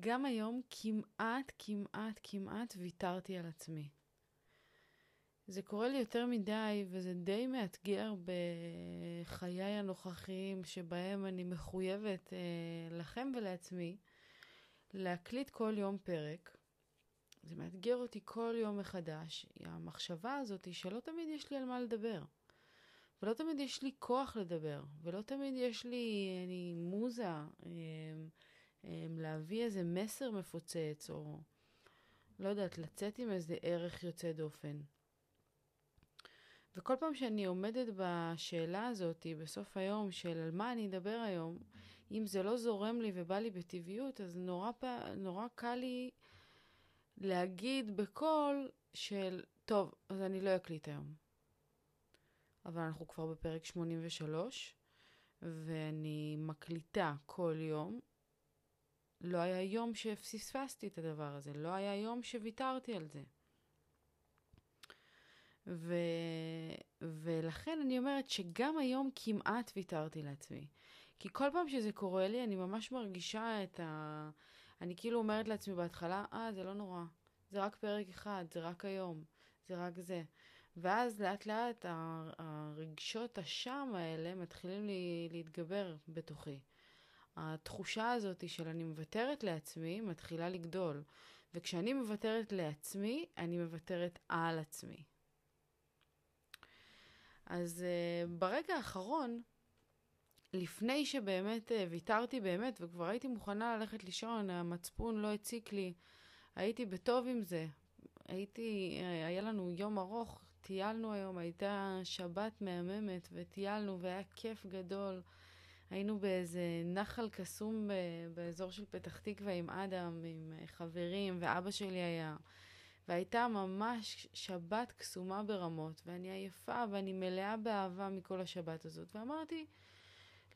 גם היום כמעט, כמעט, כמעט ויתרתי על עצמי. זה קורה לי יותר מדי, וזה די מאתגר בחיי הנוכחיים, שבהם אני מחויבת אה, לכם ולעצמי להקליט כל יום פרק. זה מאתגר אותי כל יום מחדש. המחשבה הזאת היא שלא תמיד יש לי על מה לדבר. ולא תמיד יש לי כוח לדבר, ולא תמיד יש לי אני, מוזה אה, אה, להביא איזה מסר מפוצץ, או לא יודעת, לצאת עם איזה ערך יוצא דופן. וכל פעם שאני עומדת בשאלה הזאת, בסוף היום, של על מה אני אדבר היום, אם זה לא זורם לי ובא לי בטבעיות, אז נורא, נורא קל לי להגיד בקול של, טוב, אז אני לא אקליט היום. אבל אנחנו כבר בפרק 83, ואני מקליטה כל יום. לא היה יום שפספסתי את הדבר הזה, לא היה יום שוויתרתי על זה. ו... ולכן אני אומרת שגם היום כמעט ויתרתי לעצמי. כי כל פעם שזה קורה לי, אני ממש מרגישה את ה... אני כאילו אומרת לעצמי בהתחלה, אה, זה לא נורא. זה רק פרק אחד, זה רק היום, זה רק זה. ואז לאט לאט הרגשות השם האלה מתחילים לי להתגבר בתוכי. התחושה הזאת של אני מוותרת לעצמי מתחילה לגדול. וכשאני מוותרת לעצמי, אני מוותרת על עצמי. אז uh, ברגע האחרון, לפני שבאמת uh, ויתרתי באמת, וכבר הייתי מוכנה ללכת לישון, המצפון לא הציק לי, הייתי בטוב עם זה. הייתי, uh, היה לנו יום ארוך, טיילנו היום, הייתה שבת מהממת, וטיילנו, והיה כיף גדול. היינו באיזה נחל קסום באזור של פתח תקווה עם אדם, עם חברים, ואבא שלי היה. והייתה ממש שבת קסומה ברמות, ואני עייפה ואני מלאה באהבה מכל השבת הזאת. ואמרתי,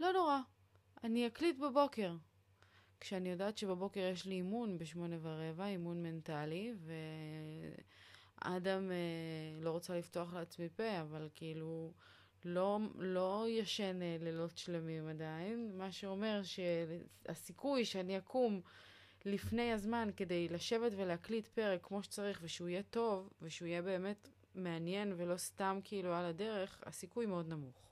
לא נורא, אני אקליט בבוקר. כשאני יודעת שבבוקר יש לי אימון בשמונה ורבע, אימון מנטלי, ואדם אה, לא רוצה לפתוח לעצמי פה, אבל כאילו לא, לא ישן אה, לילות שלמים עדיין, מה שאומר שהסיכוי שאני אקום לפני הזמן כדי לשבת ולהקליט פרק כמו שצריך ושהוא יהיה טוב ושהוא יהיה באמת מעניין ולא סתם כאילו על הדרך, הסיכוי מאוד נמוך.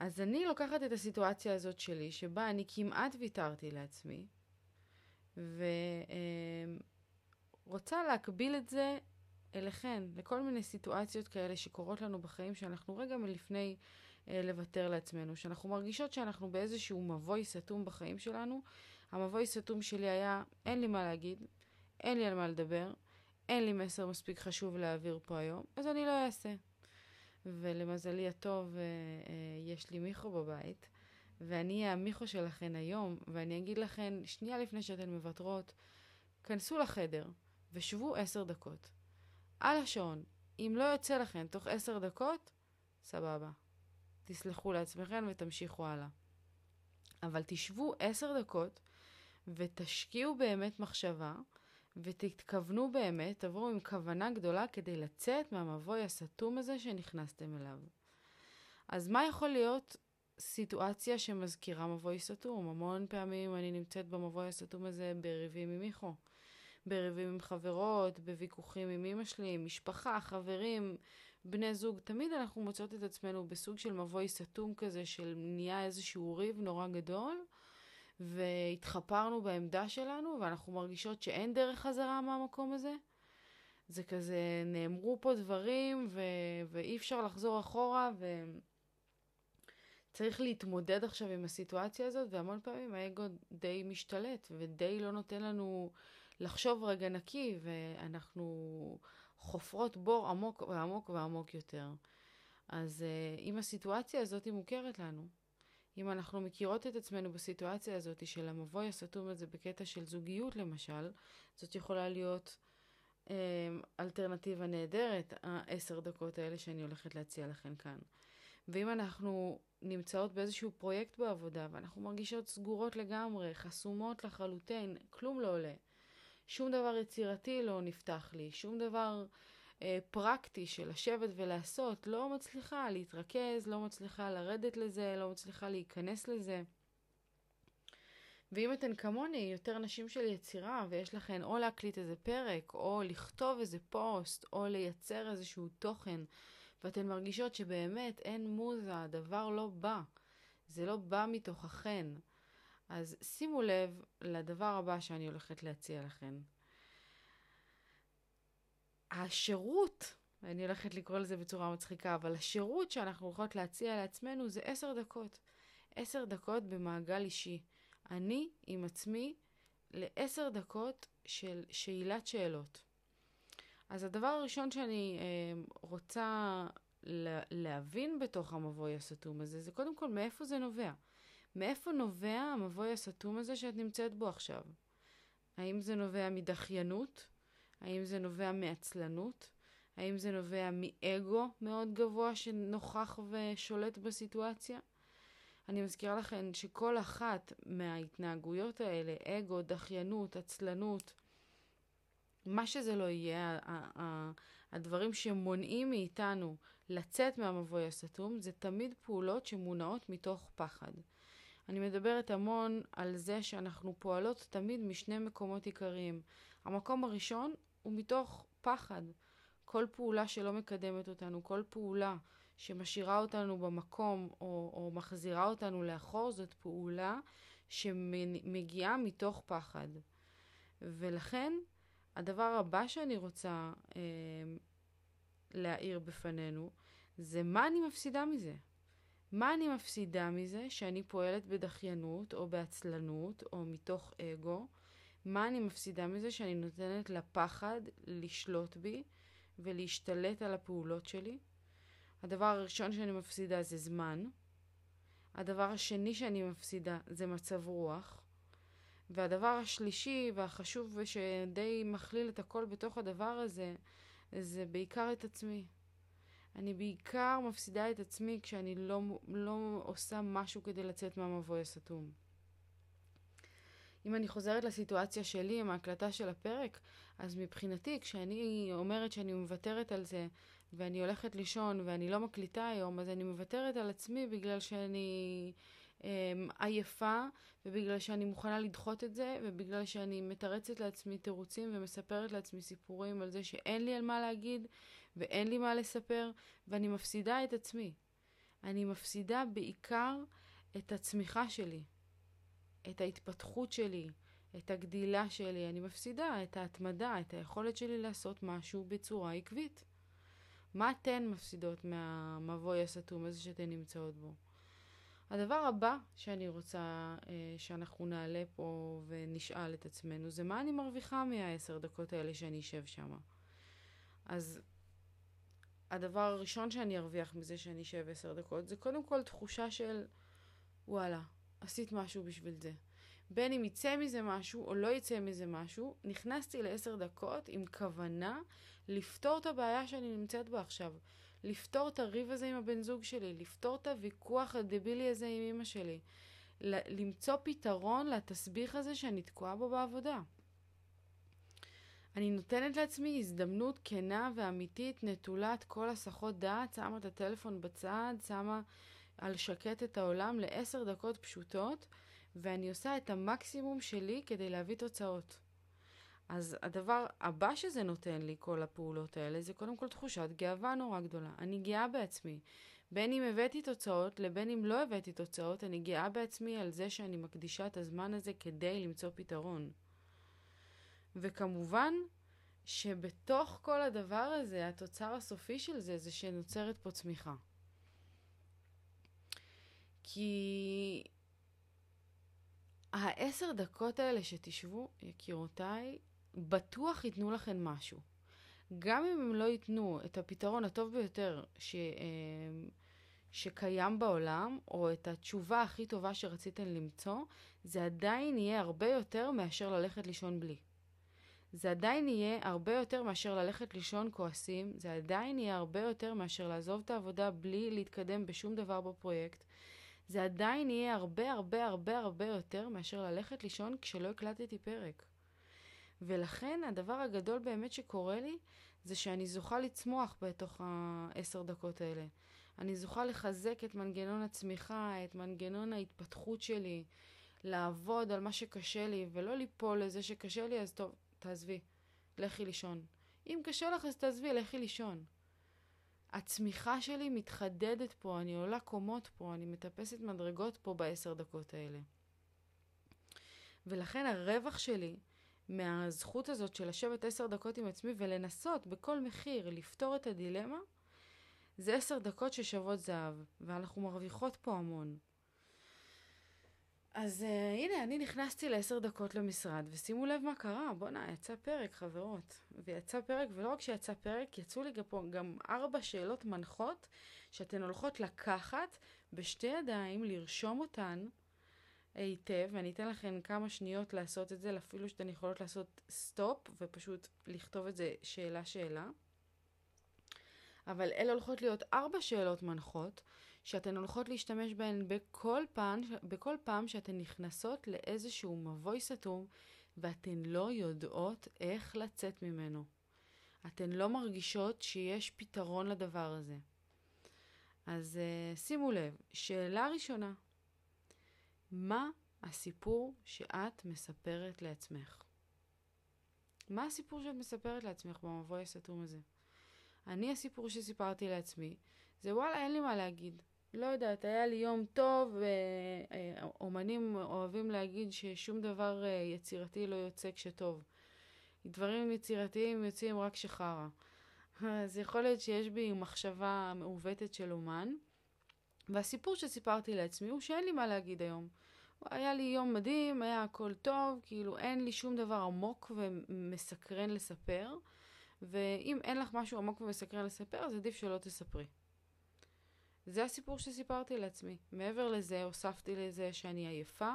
אז אני לוקחת את הסיטואציה הזאת שלי, שבה אני כמעט ויתרתי לעצמי, ורוצה להקביל את זה אליכן, לכל מיני סיטואציות כאלה שקורות לנו בחיים, שאנחנו רגע מלפני אה, לוותר לעצמנו, שאנחנו מרגישות שאנחנו באיזשהו מבוי סתום בחיים שלנו. המבוי סתום שלי היה, אין לי מה להגיד, אין לי על מה לדבר, אין לי מסר מספיק חשוב להעביר פה היום, אז אני לא אעשה. ולמזלי הטוב, אה, אה, יש לי מיכו בבית, ואני אהיה המיכו שלכן היום, ואני אגיד לכן, שנייה לפני שאתן מוותרות, כנסו לחדר ושבו עשר דקות. על השעון. אם לא יוצא לכן תוך עשר דקות, סבבה. תסלחו לעצמכם ותמשיכו הלאה. אבל תשבו עשר דקות ותשקיעו באמת מחשבה ותתכוונו באמת, תבואו עם כוונה גדולה כדי לצאת מהמבוי הסתום הזה שנכנסתם אליו. אז מה יכול להיות סיטואציה שמזכירה מבוי סתום? המון פעמים אני נמצאת במבוי הסתום הזה בריבים עם מיכו. בריבים עם חברות, בוויכוחים עם אמא שלי, עם משפחה, חברים, בני זוג. תמיד אנחנו מוצאות את עצמנו בסוג של מבוי סתום כזה, של נהיה איזשהו ריב נורא גדול, והתחפרנו בעמדה שלנו, ואנחנו מרגישות שאין דרך חזרה מהמקום הזה. זה כזה, נאמרו פה דברים, ו... ואי אפשר לחזור אחורה, ו... צריך להתמודד עכשיו עם הסיטואציה הזאת, והמון פעמים האגו די משתלט, ודי לא נותן לנו לחשוב רגע נקי, ואנחנו חופרות בור עמוק ועמוק ועמוק יותר. אז uh, אם הסיטואציה הזאת מוכרת לנו, אם אנחנו מכירות את עצמנו בסיטואציה הזאת של המבוי הסתום הזה בקטע של זוגיות למשל, זאת יכולה להיות um, אלטרנטיבה נהדרת, העשר דקות האלה שאני הולכת להציע לכם כאן. ואם אנחנו נמצאות באיזשהו פרויקט בעבודה ואנחנו מרגישות סגורות לגמרי, חסומות לחלוטין, כלום לא עולה. שום דבר יצירתי לא נפתח לי, שום דבר אה, פרקטי של לשבת ולעשות, לא מצליחה להתרכז, לא מצליחה לרדת לזה, לא מצליחה להיכנס לזה. ואם אתן כמוני, יותר נשים של יצירה, ויש לכן או להקליט איזה פרק, או לכתוב איזה פוסט, או לייצר איזשהו תוכן, ואתן מרגישות שבאמת אין מוזה, הדבר לא בא. זה לא בא מתוככן. אז שימו לב לדבר הבא שאני הולכת להציע לכן. השירות, אני הולכת לקרוא לזה בצורה מצחיקה, אבל השירות שאנחנו הולכות להציע לעצמנו זה עשר דקות. עשר דקות במעגל אישי. אני עם עצמי לעשר דקות של שאלת שאלות. אז הדבר הראשון שאני אה, רוצה להבין בתוך המבוי הסתום הזה, זה קודם כל מאיפה זה נובע. מאיפה נובע המבוי הסתום הזה שאת נמצאת בו עכשיו? האם זה נובע מדחיינות? האם זה נובע מעצלנות? האם זה נובע מאגו מאוד גבוה שנוכח ושולט בסיטואציה? אני מזכירה לכם שכל אחת מההתנהגויות האלה, אגו, דחיינות, עצלנות, מה שזה לא יהיה, הדברים שמונעים מאיתנו לצאת מהמבוי הסתום, זה תמיד פעולות שמונעות מתוך פחד. אני מדברת המון על זה שאנחנו פועלות תמיד משני מקומות עיקריים. המקום הראשון הוא מתוך פחד. כל פעולה שלא מקדמת אותנו, כל פעולה שמשאירה אותנו במקום או, או מחזירה אותנו לאחור, זאת פעולה שמגיעה מתוך פחד. ולכן, הדבר הבא שאני רוצה אה, להאיר בפנינו, זה מה אני מפסידה מזה. מה אני מפסידה מזה שאני פועלת בדחיינות או בעצלנות או מתוך אגו? מה אני מפסידה מזה שאני נותנת לפחד לשלוט בי ולהשתלט על הפעולות שלי? הדבר הראשון שאני מפסידה זה זמן. הדבר השני שאני מפסידה זה מצב רוח. והדבר השלישי והחשוב ושדי מכליל את הכל בתוך הדבר הזה, זה בעיקר את עצמי. אני בעיקר מפסידה את עצמי כשאני לא, לא עושה משהו כדי לצאת מהמבוי הסתום. אם אני חוזרת לסיטואציה שלי עם ההקלטה של הפרק, אז מבחינתי, כשאני אומרת שאני מוותרת על זה, ואני הולכת לישון ואני לא מקליטה היום, אז אני מוותרת על עצמי בגלל שאני אמ, עייפה, ובגלל שאני מוכנה לדחות את זה, ובגלל שאני מתרצת לעצמי תירוצים ומספרת לעצמי סיפורים על זה שאין לי על מה להגיד, ואין לי מה לספר, ואני מפסידה את עצמי. אני מפסידה בעיקר את הצמיחה שלי, את ההתפתחות שלי, את הגדילה שלי. אני מפסידה את ההתמדה, את היכולת שלי לעשות משהו בצורה עקבית. מה אתן מפסידות מהמבוי הסתום הזה שאתן נמצאות בו? הדבר הבא שאני רוצה אה, שאנחנו נעלה פה ונשאל את עצמנו זה מה אני מרוויחה מהעשר דקות האלה שאני אשב שם. אז הדבר הראשון שאני ארוויח מזה שאני אשב עשר דקות זה קודם כל תחושה של וואלה, עשית משהו בשביל זה. בין אם יצא מזה משהו או לא יצא מזה משהו, נכנסתי לעשר דקות עם כוונה לפתור את הבעיה שאני נמצאת בה עכשיו. לפתור את הריב הזה עם הבן זוג שלי, לפתור את הוויכוח הדבילי הזה עם אמא שלי. למצוא פתרון לתסביך הזה שאני תקועה בו בעבודה. אני נותנת לעצמי הזדמנות כנה ואמיתית, נטולת כל הסחות דעת, שמה את הטלפון בצד, שמה על שקט את העולם לעשר דקות פשוטות, ואני עושה את המקסימום שלי כדי להביא תוצאות. אז הדבר הבא שזה נותן לי, כל הפעולות האלה, זה קודם כל תחושת גאווה נורא גדולה. אני גאה בעצמי. בין אם הבאתי תוצאות לבין אם לא הבאתי תוצאות, אני גאה בעצמי על זה שאני מקדישה את הזמן הזה כדי למצוא פתרון. וכמובן שבתוך כל הדבר הזה, התוצר הסופי של זה, זה שנוצרת פה צמיחה. כי העשר דקות האלה שתשבו, יקירותיי, בטוח ייתנו לכם משהו. גם אם הם לא ייתנו את הפתרון הטוב ביותר ש, אה, שקיים בעולם, או את התשובה הכי טובה שרציתם למצוא, זה עדיין יהיה הרבה יותר מאשר ללכת לישון בלי. זה עדיין יהיה הרבה יותר מאשר ללכת לישון כועסים, זה עדיין יהיה הרבה יותר מאשר לעזוב את העבודה בלי להתקדם בשום דבר בפרויקט. זה עדיין יהיה הרבה הרבה הרבה הרבה יותר מאשר ללכת לישון כשלא הקלטתי פרק. ולכן הדבר הגדול באמת שקורה לי, זה שאני זוכה לצמוח בתוך העשר דקות האלה. אני זוכה לחזק את מנגנון הצמיחה, את מנגנון ההתפתחות שלי, לעבוד על מה שקשה לי, ולא ליפול לזה שקשה לי, אז טוב, תעזבי, לכי לישון. אם קשה לך, אז תעזבי, לכי לישון. הצמיחה שלי מתחדדת פה, אני עולה קומות פה, אני מטפסת מדרגות פה בעשר דקות האלה. ולכן הרווח שלי מהזכות הזאת של לשבת עשר דקות עם עצמי ולנסות בכל מחיר לפתור את הדילמה, זה עשר דקות ששוות זהב, ואנחנו מרוויחות פה המון. אז uh, הנה, אני נכנסתי לעשר דקות למשרד, ושימו לב מה קרה, בואנה, יצא פרק, חברות. ויצא פרק, ולא רק שיצא פרק, יצאו לי פה גם ארבע שאלות מנחות, שאתן הולכות לקחת בשתי ידיים, לרשום אותן היטב, ואני אתן לכם כמה שניות לעשות את זה, אפילו שאתן יכולות לעשות סטופ, ופשוט לכתוב את זה שאלה-שאלה. אבל אלה הולכות להיות ארבע שאלות מנחות, שאתן הולכות להשתמש בהן בכל פעם, בכל פעם שאתן נכנסות לאיזשהו מבוי סתום ואתן לא יודעות איך לצאת ממנו. אתן לא מרגישות שיש פתרון לדבר הזה. אז uh, שימו לב, שאלה ראשונה, מה הסיפור שאת מספרת לעצמך? מה הסיפור שאת מספרת לעצמך במבוי הסתום הזה? אני, הסיפור שסיפרתי לעצמי, זה וואלה, אין לי מה להגיד. לא יודעת, היה לי יום טוב, אומנים אוהבים להגיד ששום דבר אה, יצירתי לא יוצא כשטוב. דברים יצירתיים יוצאים רק כשחרא. אז יכול להיות שיש בי מחשבה מעוותת של אומן, והסיפור שסיפרתי לעצמי הוא שאין לי מה להגיד היום. היה לי יום מדהים, היה הכל טוב, כאילו אין לי שום דבר עמוק ומסקרן לספר, ואם אין לך משהו עמוק ומסקרן לספר, אז עדיף שלא תספרי. זה הסיפור שסיפרתי לעצמי. מעבר לזה, הוספתי לזה שאני עייפה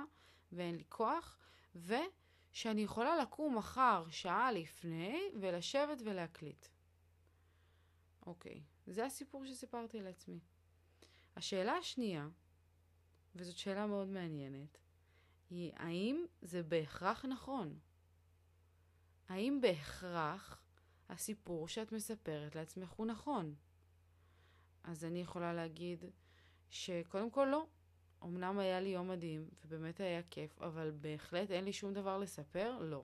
ואין לי כוח, ושאני יכולה לקום מחר שעה לפני ולשבת ולהקליט. אוקיי, זה הסיפור שסיפרתי לעצמי. השאלה השנייה, וזאת שאלה מאוד מעניינת, היא האם זה בהכרח נכון? האם בהכרח הסיפור שאת מספרת לעצמך הוא נכון? אז אני יכולה להגיד שקודם כל לא. אמנם היה לי יום מדהים, ובאמת היה כיף, אבל בהחלט אין לי שום דבר לספר? לא.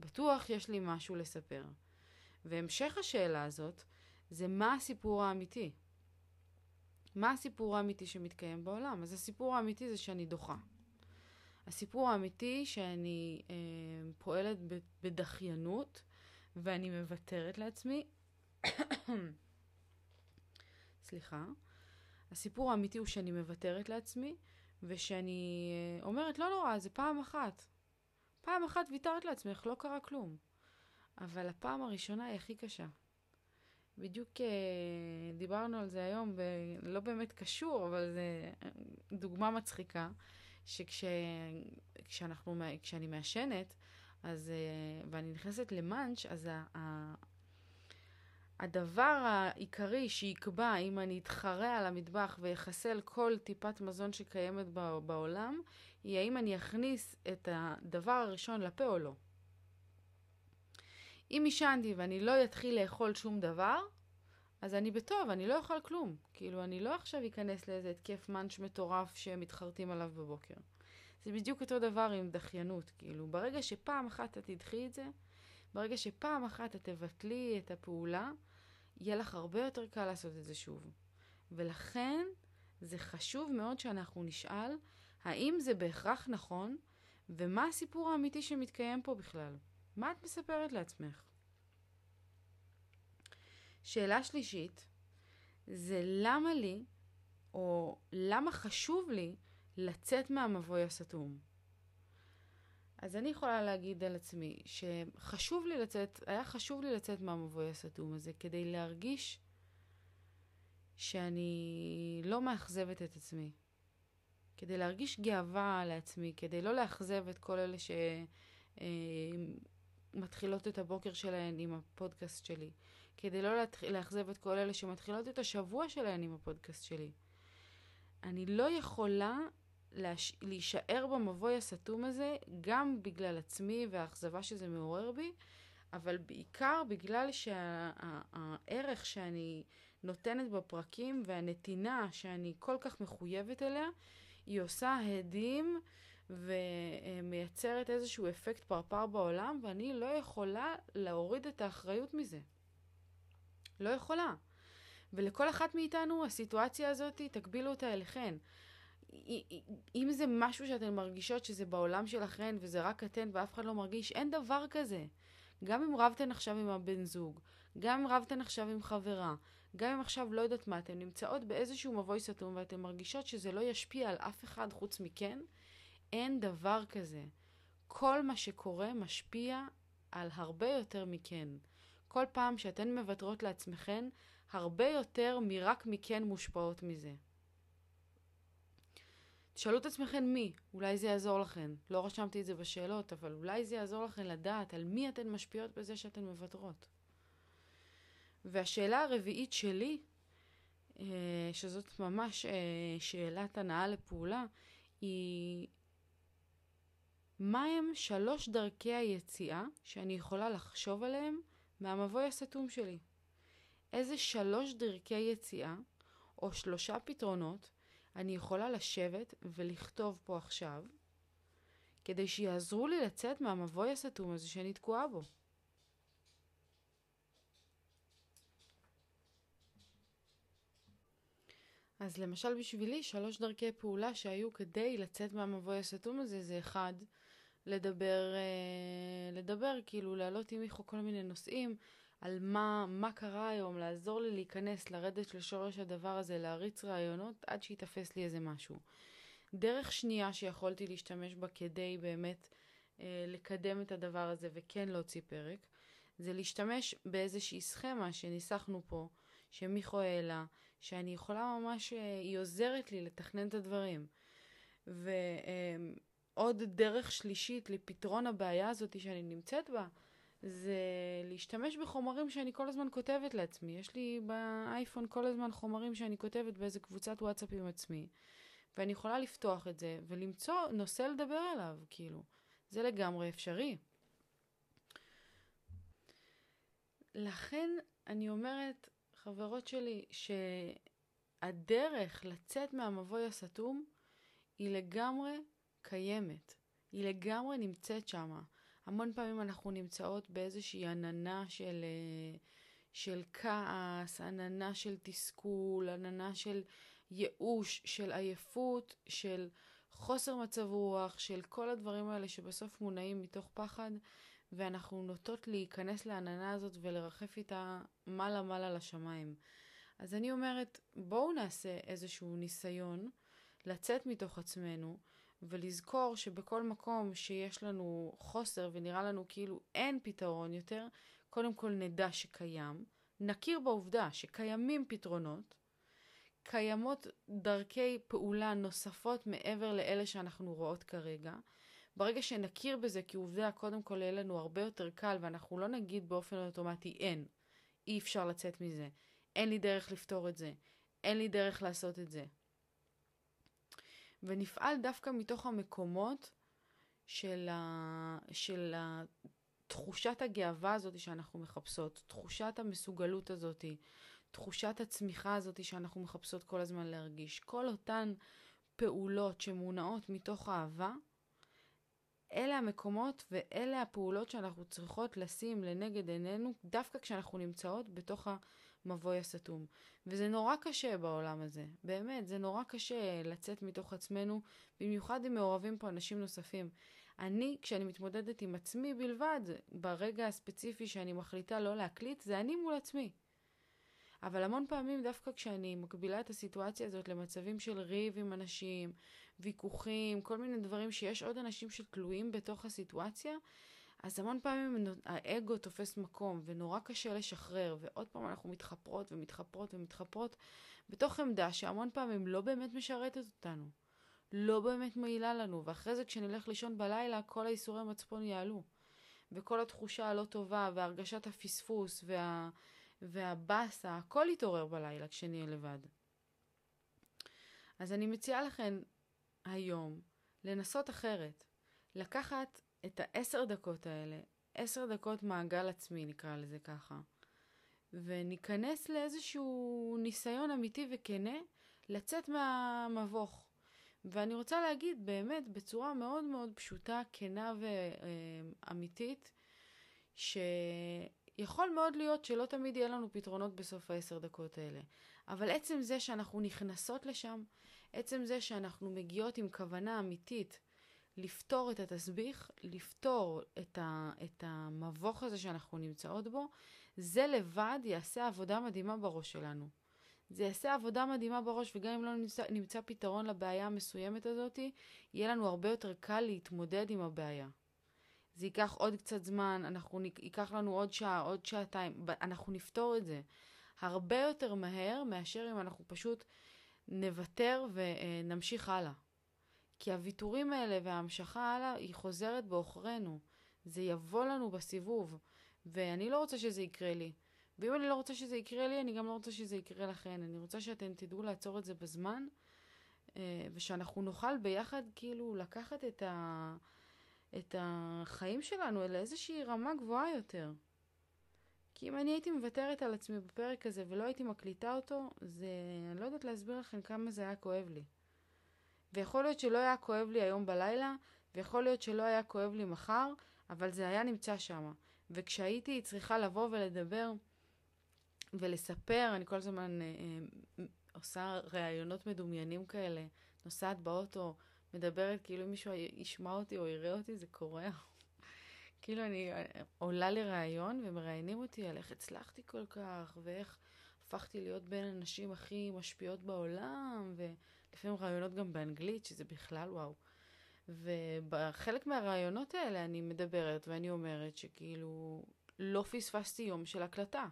בטוח יש לי משהו לספר. והמשך השאלה הזאת זה מה הסיפור האמיתי. מה הסיפור האמיתי שמתקיים בעולם? אז הסיפור האמיתי זה שאני דוחה. הסיפור האמיתי שאני אה, פועלת בדחיינות ואני מוותרת לעצמי סליחה. הסיפור האמיתי הוא שאני מוותרת לעצמי, ושאני אה, אומרת, לא נורא, זה פעם אחת. פעם אחת ויתרת לעצמך, לא קרה כלום. אבל הפעם הראשונה היא הכי קשה. בדיוק uh, דיברנו על זה היום, ולא באמת קשור, אבל זה אה, דוגמה מצחיקה, שכשאני מעשנת, אז, ואני נכנסת למאנץ', אז הדבר העיקרי שיקבע אם אני אתחרה על המטבח ויחסל כל טיפת מזון שקיימת בעולם, היא האם אני אכניס את הדבר הראשון לפה או לא. אם עישנתי ואני לא אתחיל לאכול שום דבר, אז אני בטוב, אני לא אוכל כלום. כאילו, אני לא עכשיו אכנס לאיזה התקף מאנץ' מטורף שמתחרטים עליו בבוקר. זה בדיוק אותו דבר עם דחיינות. כאילו, ברגע שפעם אחת את תדחי את זה, ברגע שפעם אחת את תבטלי את הפעולה, יהיה לך הרבה יותר קל לעשות את זה שוב. ולכן זה חשוב מאוד שאנחנו נשאל האם זה בהכרח נכון, ומה הסיפור האמיתי שמתקיים פה בכלל. מה את מספרת לעצמך? שאלה שלישית, זה למה לי, או למה חשוב לי, לצאת מהמבוי הסתום. אז אני יכולה להגיד על עצמי שחשוב לי לצאת, היה חשוב לי לצאת מהמבוי הסתום הזה כדי להרגיש שאני לא מאכזבת את עצמי. כדי להרגיש גאווה לעצמי, כדי לא לאכזב את כל אלה שמתחילות את הבוקר שלהן עם הפודקאסט שלי. כדי לא לאכזב את כל אלה שמתחילות את השבוע שלהן עם הפודקאסט שלי. אני לא יכולה להש... להישאר במבוי הסתום הזה, גם בגלל עצמי והאכזבה שזה מעורר בי, אבל בעיקר בגלל שהערך שה... שאני נותנת בפרקים והנתינה שאני כל כך מחויבת אליה, היא עושה הדים ומייצרת איזשהו אפקט פרפר בעולם, ואני לא יכולה להוריד את האחריות מזה. לא יכולה. ולכל אחת מאיתנו הסיטואציה הזאת, תקבילו אותה אליכן. אם זה משהו שאתן מרגישות שזה בעולם שלכן וזה רק אתן ואף אחד לא מרגיש, אין דבר כזה. גם אם רבתן עכשיו עם הבן זוג, גם אם רבתן עכשיו עם חברה, גם אם עכשיו לא יודעת מה, אתן נמצאות באיזשהו מבוי סתום ואתן מרגישות שזה לא ישפיע על אף אחד חוץ מכן, אין דבר כזה. כל מה שקורה משפיע על הרבה יותר מכן. כל פעם שאתן מוותרות לעצמכן, הרבה יותר מרק מכן מושפעות מזה. תשאלו את עצמכם מי, אולי זה יעזור לכן. לא רשמתי את זה בשאלות, אבל אולי זה יעזור לכן לדעת על מי אתן משפיעות בזה שאתן מוותרות. והשאלה הרביעית שלי, אה, שזאת ממש אה, שאלת הנאה לפעולה, היא מה הם שלוש דרכי היציאה שאני יכולה לחשוב עליהם מהמבוי הסתום שלי? איזה שלוש דרכי יציאה או שלושה פתרונות אני יכולה לשבת ולכתוב פה עכשיו, כדי שיעזרו לי לצאת מהמבוי הסתום הזה שאני תקועה בו. אז למשל בשבילי, שלוש דרכי פעולה שהיו כדי לצאת מהמבוי הסתום הזה, זה אחד, לדבר, אה, לדבר, כאילו להעלות עם מיכו כל מיני נושאים, על מה, מה קרה היום, לעזור לי להיכנס, לרדת לשורש הדבר הזה, להריץ רעיונות עד שיתפס לי איזה משהו. דרך שנייה שיכולתי להשתמש בה כדי באמת אה, לקדם את הדבר הזה וכן להוציא פרק, זה להשתמש באיזושהי סכמה שניסחנו פה, שמיכו העלה, שאני יכולה ממש, אה, היא עוזרת לי לתכנן את הדברים. ועוד אה, דרך שלישית לפתרון הבעיה הזאת שאני נמצאת בה, זה להשתמש בחומרים שאני כל הזמן כותבת לעצמי. יש לי באייפון כל הזמן חומרים שאני כותבת באיזה קבוצת וואטסאפ עם עצמי, ואני יכולה לפתוח את זה ולמצוא נושא לדבר עליו, כאילו. זה לגמרי אפשרי. לכן אני אומרת, חברות שלי, שהדרך לצאת מהמבוי הסתום היא לגמרי קיימת. היא לגמרי נמצאת שמה. המון פעמים אנחנו נמצאות באיזושהי עננה של, אה, של כעס, עננה של תסכול, עננה של ייאוש, של עייפות, של חוסר מצב רוח, של כל הדברים האלה שבסוף מונעים מתוך פחד, ואנחנו נוטות להיכנס לעננה הזאת ולרחף איתה מעלה מעלה לשמיים. אז אני אומרת, בואו נעשה איזשהו ניסיון לצאת מתוך עצמנו, ולזכור שבכל מקום שיש לנו חוסר ונראה לנו כאילו אין פתרון יותר, קודם כל נדע שקיים, נכיר בעובדה שקיימים פתרונות, קיימות דרכי פעולה נוספות מעבר לאלה שאנחנו רואות כרגע. ברגע שנכיר בזה כעובדה, קודם כל יהיה לנו הרבה יותר קל ואנחנו לא נגיד באופן אוטומטי אין, אי אפשר לצאת מזה, אין לי דרך לפתור את זה, אין לי דרך לעשות את זה. ונפעל דווקא מתוך המקומות של, ה... של ה... תחושת הגאווה הזאת שאנחנו מחפשות, תחושת המסוגלות הזאת, תחושת הצמיחה הזאת שאנחנו מחפשות כל הזמן להרגיש. כל אותן פעולות שמונעות מתוך אהבה, אלה המקומות ואלה הפעולות שאנחנו צריכות לשים לנגד עינינו דווקא כשאנחנו נמצאות בתוך המבוי הסתום. וזה נורא קשה בעולם הזה, באמת, זה נורא קשה לצאת מתוך עצמנו, במיוחד אם מעורבים פה אנשים נוספים. אני, כשאני מתמודדת עם עצמי בלבד, ברגע הספציפי שאני מחליטה לא להקליט, זה אני מול עצמי. אבל המון פעמים דווקא כשאני מקבילה את הסיטואציה הזאת למצבים של ריב עם אנשים, ויכוחים, כל מיני דברים שיש עוד אנשים שתלויים בתוך הסיטואציה, אז המון פעמים האגו תופס מקום ונורא קשה לשחרר, ועוד פעם אנחנו מתחפרות ומתחפרות ומתחפרות בתוך עמדה שהמון פעמים לא באמת משרתת אותנו, לא באמת מועילה לנו, ואחרי זה כשנלך לישון בלילה כל האיסורי מצפון יעלו. וכל התחושה הלא טובה והרגשת הפספוס וה... והבאסה, הכל יתעורר בלילה כשנהיה לבד. אז אני מציעה לכם היום לנסות אחרת, לקחת את העשר דקות האלה, עשר דקות מעגל עצמי נקרא לזה ככה, וניכנס לאיזשהו ניסיון אמיתי וכנה לצאת מהמבוך. ואני רוצה להגיד באמת בצורה מאוד מאוד פשוטה, כנה ואמיתית, שיכול מאוד להיות שלא תמיד יהיה לנו פתרונות בסוף העשר דקות האלה. אבל עצם זה שאנחנו נכנסות לשם, עצם זה שאנחנו מגיעות עם כוונה אמיתית לפתור את התסביך, לפתור את, ה, את המבוך הזה שאנחנו נמצאות בו, זה לבד יעשה עבודה מדהימה בראש שלנו. זה יעשה עבודה מדהימה בראש, וגם אם לא נמצא, נמצא פתרון לבעיה המסוימת הזאת, יהיה לנו הרבה יותר קל להתמודד עם הבעיה. זה ייקח עוד קצת זמן, אנחנו, ייקח לנו עוד שעה, עוד שעתיים, אנחנו נפתור את זה הרבה יותר מהר מאשר אם אנחנו פשוט נוותר ונמשיך הלאה. כי הוויתורים האלה וההמשכה הלאה, היא חוזרת בעוכרינו. זה יבוא לנו בסיבוב, ואני לא רוצה שזה יקרה לי. ואם אני לא רוצה שזה יקרה לי, אני גם לא רוצה שזה יקרה לכן. אני רוצה שאתם תדעו לעצור את זה בזמן, אה, ושאנחנו נוכל ביחד כאילו לקחת את, ה... את החיים שלנו אל איזושהי רמה גבוהה יותר. כי אם אני הייתי מוותרת על עצמי בפרק הזה ולא הייתי מקליטה אותו, זה... אני לא יודעת להסביר לכם כמה זה היה כואב לי. ויכול להיות שלא היה כואב לי היום בלילה, ויכול להיות שלא היה כואב לי מחר, אבל זה היה נמצא שם. וכשהייתי צריכה לבוא ולדבר ולספר, אני כל הזמן אה, אה, עושה ראיונות מדומיינים כאלה, נוסעת באוטו, מדברת כאילו מישהו ישמע אותי או יראה אותי, זה קורה. כאילו אני אה, עולה לראיון ומראיינים אותי על איך הצלחתי כל כך, ואיך הפכתי להיות בין הנשים הכי משפיעות בעולם, ולפעמים ראיונות גם באנגלית, שזה בכלל וואו. ובחלק מהראיונות האלה אני מדברת ואני אומרת שכאילו לא פספסתי יום של הקלטה.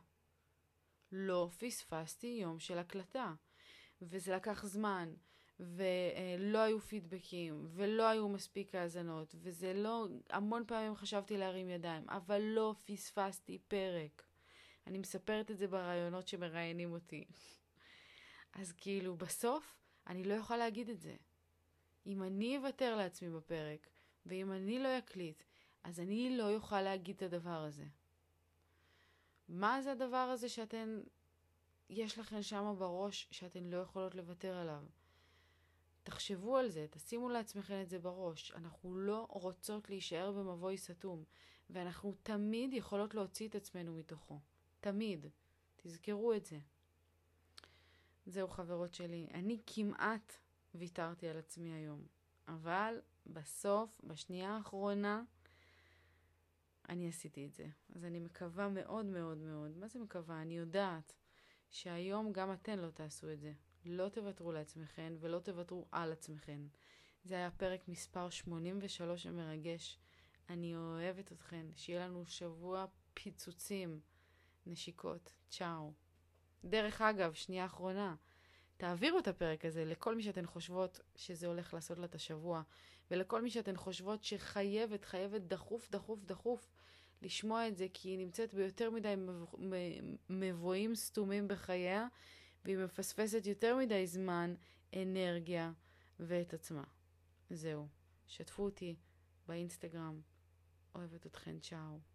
לא פספסתי יום של הקלטה. וזה לקח זמן, ולא היו פידבקים, ולא היו מספיק האזנות, וזה לא, המון פעמים חשבתי להרים ידיים, אבל לא פספסתי פרק. אני מספרת את זה ברעיונות שמראיינים אותי. אז כאילו, בסוף, אני לא יכולה להגיד את זה. אם אני אוותר לעצמי בפרק, ואם אני לא אקליט, אז אני לא אוכל להגיד את הדבר הזה. מה זה הדבר הזה שאתן, יש לכן שמה בראש שאתן לא יכולות לוותר עליו? תחשבו על זה, תשימו לעצמכם את זה בראש. אנחנו לא רוצות להישאר במבוי סתום, ואנחנו תמיד יכולות להוציא את עצמנו מתוכו. תמיד. תזכרו את זה. זהו חברות שלי, אני כמעט ויתרתי על עצמי היום, אבל בסוף, בשנייה האחרונה, אני עשיתי את זה. אז אני מקווה מאוד מאוד מאוד, מה זה מקווה? אני יודעת שהיום גם אתן לא תעשו את זה. לא תוותרו לעצמכן ולא תוותרו על עצמכן. זה היה פרק מספר 83 המרגש. אני אוהבת אתכן. שיהיה לנו שבוע פיצוצים. נשיקות. צ'או. דרך אגב, שנייה אחרונה, תעבירו את הפרק הזה לכל מי שאתן חושבות שזה הולך לעשות לה את השבוע, ולכל מי שאתן חושבות שחייבת, חייבת דחוף, דחוף, דחוף לשמוע את זה, כי היא נמצאת ביותר מדי מבואים סתומים בחייה, והיא מפספסת יותר מדי זמן, אנרגיה ואת עצמה. זהו. שתפו אותי באינסטגרם. אוהבת אתכן, צ'או.